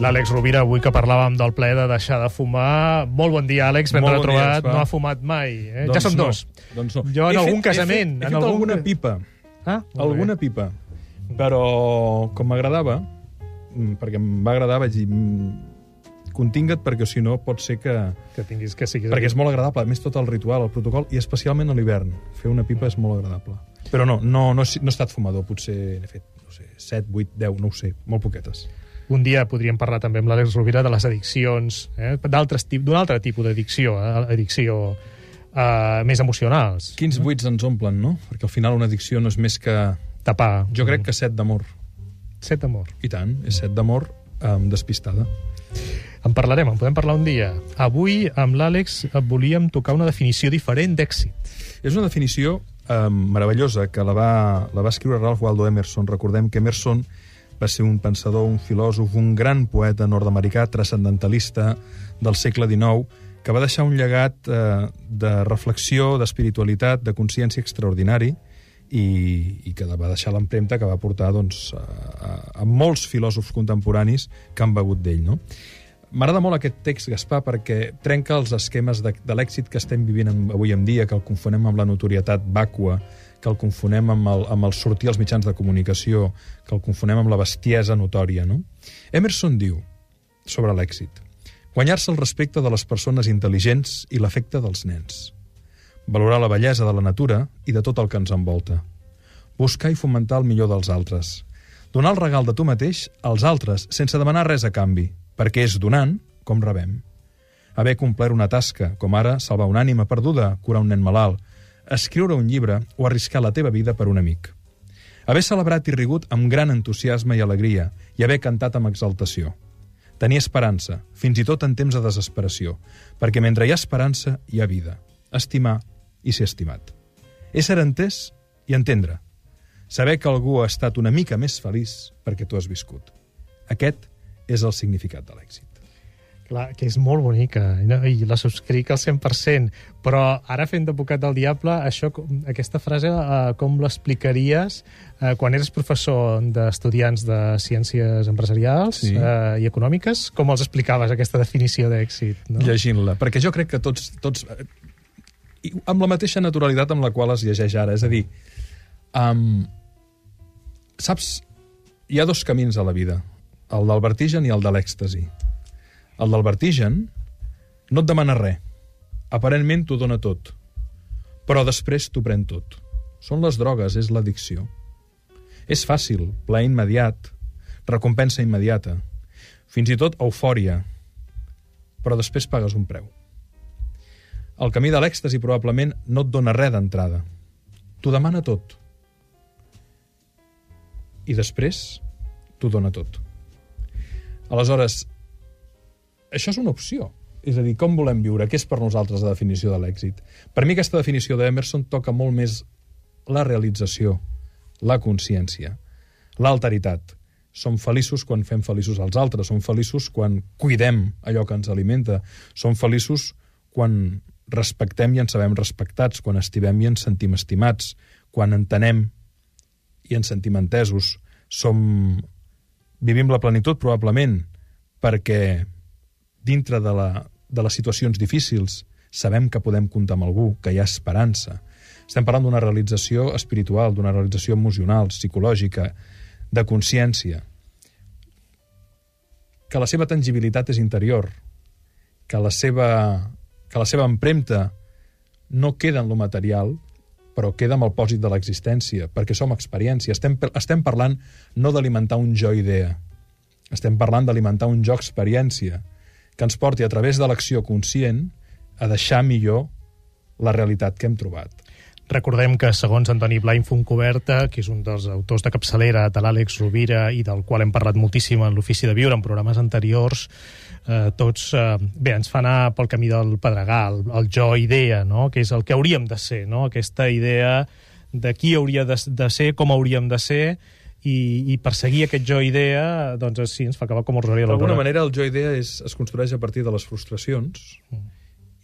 L'Àlex Rovira, avui que parlàvem del ple de deixar de fumar. Molt bon dia, Àlex, ben bon retrobat. dia, no ha fumat mai. Eh? Doncs ja són no, dos. Doncs no. Jo en He algun fet- casament. He fet, he en fet algun... alguna pipa. Ah, Alguna bé. pipa. Però, com m'agradava, mm, perquè em va agradar, vaig dir, mm, continga't, perquè si no pot ser que... Que tinguis que siguis... Perquè és molt agradable, a més tot el ritual, el protocol, i especialment a l'hivern. Fer una pipa és molt agradable. Però no, no, no, he- no he estat fumador, potser n'he fet, no sé, 7, 8, 10, no ho sé, molt poquetes. Un dia podríem parlar també amb l'Àlex Rovira de les addiccions, eh? d'un altre tipus d'addicció, eh? addicció eh, més emocionals. Quins buits ens omplen, no? Perquè al final una addicció no és més que... Tapar. Jo crec que set d'amor. Set d'amor. I tant, és set d'amor um, despistada. En parlarem, en podem parlar un dia. Avui, amb l'Àlex, eh, volíem tocar una definició diferent d'èxit. És una definició eh, meravellosa que la va, la va escriure Ralph Waldo Emerson. Recordem que Emerson va ser un pensador, un filòsof, un gran poeta nord-americà, transcendentalista del segle XIX, que va deixar un llegat eh, de reflexió, d'espiritualitat, de consciència extraordinari i, i que va deixar l'empremta que va portar doncs, a, a, a molts filòsofs contemporanis que han begut d'ell. No? M'agrada molt aquest text, Gaspar, perquè trenca els esquemes de, de l'èxit que estem vivint avui en dia, que el confonem amb la notorietat vàcua, que el confonem amb el, amb el sortir als mitjans de comunicació, que el confonem amb la bestiesa notòria. No? Emerson diu sobre l'èxit guanyar-se el respecte de les persones intel·ligents i l'afecte dels nens, valorar la bellesa de la natura i de tot el que ens envolta, buscar i fomentar el millor dels altres, donar el regal de tu mateix als altres sense demanar res a canvi, perquè és donant com rebem. Haver complert una tasca, com ara salvar una ànima perduda, curar un nen malalt, escriure un llibre o arriscar la teva vida per un amic. Haver celebrat i rigut amb gran entusiasme i alegria i haver cantat amb exaltació. Tenir esperança, fins i tot en temps de desesperació, perquè mentre hi ha esperança hi ha vida. Estimar i ser estimat. Ésser entès i entendre. Saber que algú ha estat una mica més feliç perquè tu has viscut. Aquest és el significat de l'èxit. Clar, que és molt bonica, i no- i la subscric al 100%, però ara fent d'advocat del diable, això, aquesta frase, eh, com l'explicaries eh, quan eres professor d'estudiants de ciències empresarials Sí. eh, i econòmiques? Com els explicaves, aquesta definició d'èxit? No? Llegint-la, perquè jo crec que tots, tots eh, amb la mateixa naturalitat amb la qual es llegeix ara, és a dir, um, saps, hi ha dos camins a la vida, el del vertigen i el de l'èxtasi. El del vertigen no et demana res, aparentment t'ho dona tot, però després t'ho pren tot. Són les drogues, és l'addicció. És fàcil, plaer immediat, recompensa immediata, fins i tot eufòria, però després pagues un preu. El camí de l'èxtasi probablement no et dona res d'entrada. T'ho demana tot. I després t'ho dona tot. Aleshores, això és una opció. És a dir, com volem viure? Què és per nosaltres la definició de l'èxit? Per mi aquesta definició d'Emerson toca molt més la realització, la consciència, l'alteritat. Som feliços quan fem feliços als altres, som feliços quan cuidem allò que ens alimenta, som feliços quan respectem i ens sabem respectats, quan estimem i ens sentim estimats, quan entenem i ens sentim entesos. Som... Vivim la plenitud, probablement, perquè dintre de, la, de les situacions difícils sabem que podem comptar amb algú, que hi ha esperança. Estem parlant d'una realització espiritual, d'una realització emocional, psicològica, de consciència, que la seva tangibilitat és interior, que la seva, que la seva empremta no queda en lo material, però queda amb el pòsit de l'existència, perquè som experiència. Estem, estem parlant no d'alimentar un jo-idea, estem parlant d'alimentar un jo-experiència, que ens porti a través de l'acció conscient a deixar millor la realitat que hem trobat. Recordem que, segons Antoni Blai Foncoberta, que és un dels autors de capçalera de l'Àlex Rovira i del qual hem parlat moltíssim en l'Ofici de Viure en programes anteriors, eh, tots, eh, bé, ens fa anar pel camí del pedregar, el, el jo-idea, no? que és el que hauríem de ser, no? aquesta idea de qui hauria de, de ser, com hauríem de ser, i, i perseguir aquest jo-idea, doncs sí, ens fa acabar com el Rosario D'alguna manera, el jo-idea és, es construeix a partir de les frustracions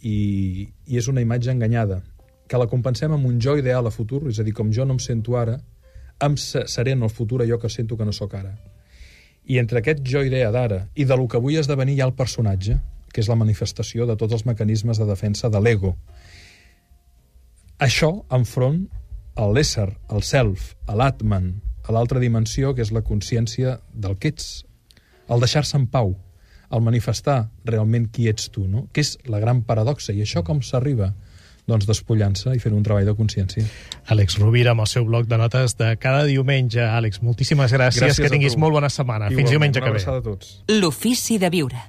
i, i és una imatge enganyada que la compensem amb un jo ideal a futur, és a dir, com jo no em sento ara, em se- seré en el futur allò que sento que no sóc ara. I entre aquest jo-idea d'ara i de lo que vull esdevenir hi ha el personatge, que és la manifestació de tots els mecanismes de defensa de l'ego. Això enfront a l'ésser, al self, a l'atman, a l'altra dimensió, que és la consciència del que ets, el deixar-se en pau, el manifestar realment qui ets tu, no? que és la gran paradoxa. I això com s'arriba? doncs despullant-se i fent un treball de consciència. Àlex Rovira, amb el seu bloc de notes de cada diumenge. Àlex, moltíssimes gràcies, gràcies que tinguis molt bona setmana. Igualment, Fins diumenge que ve. L'ofici de viure.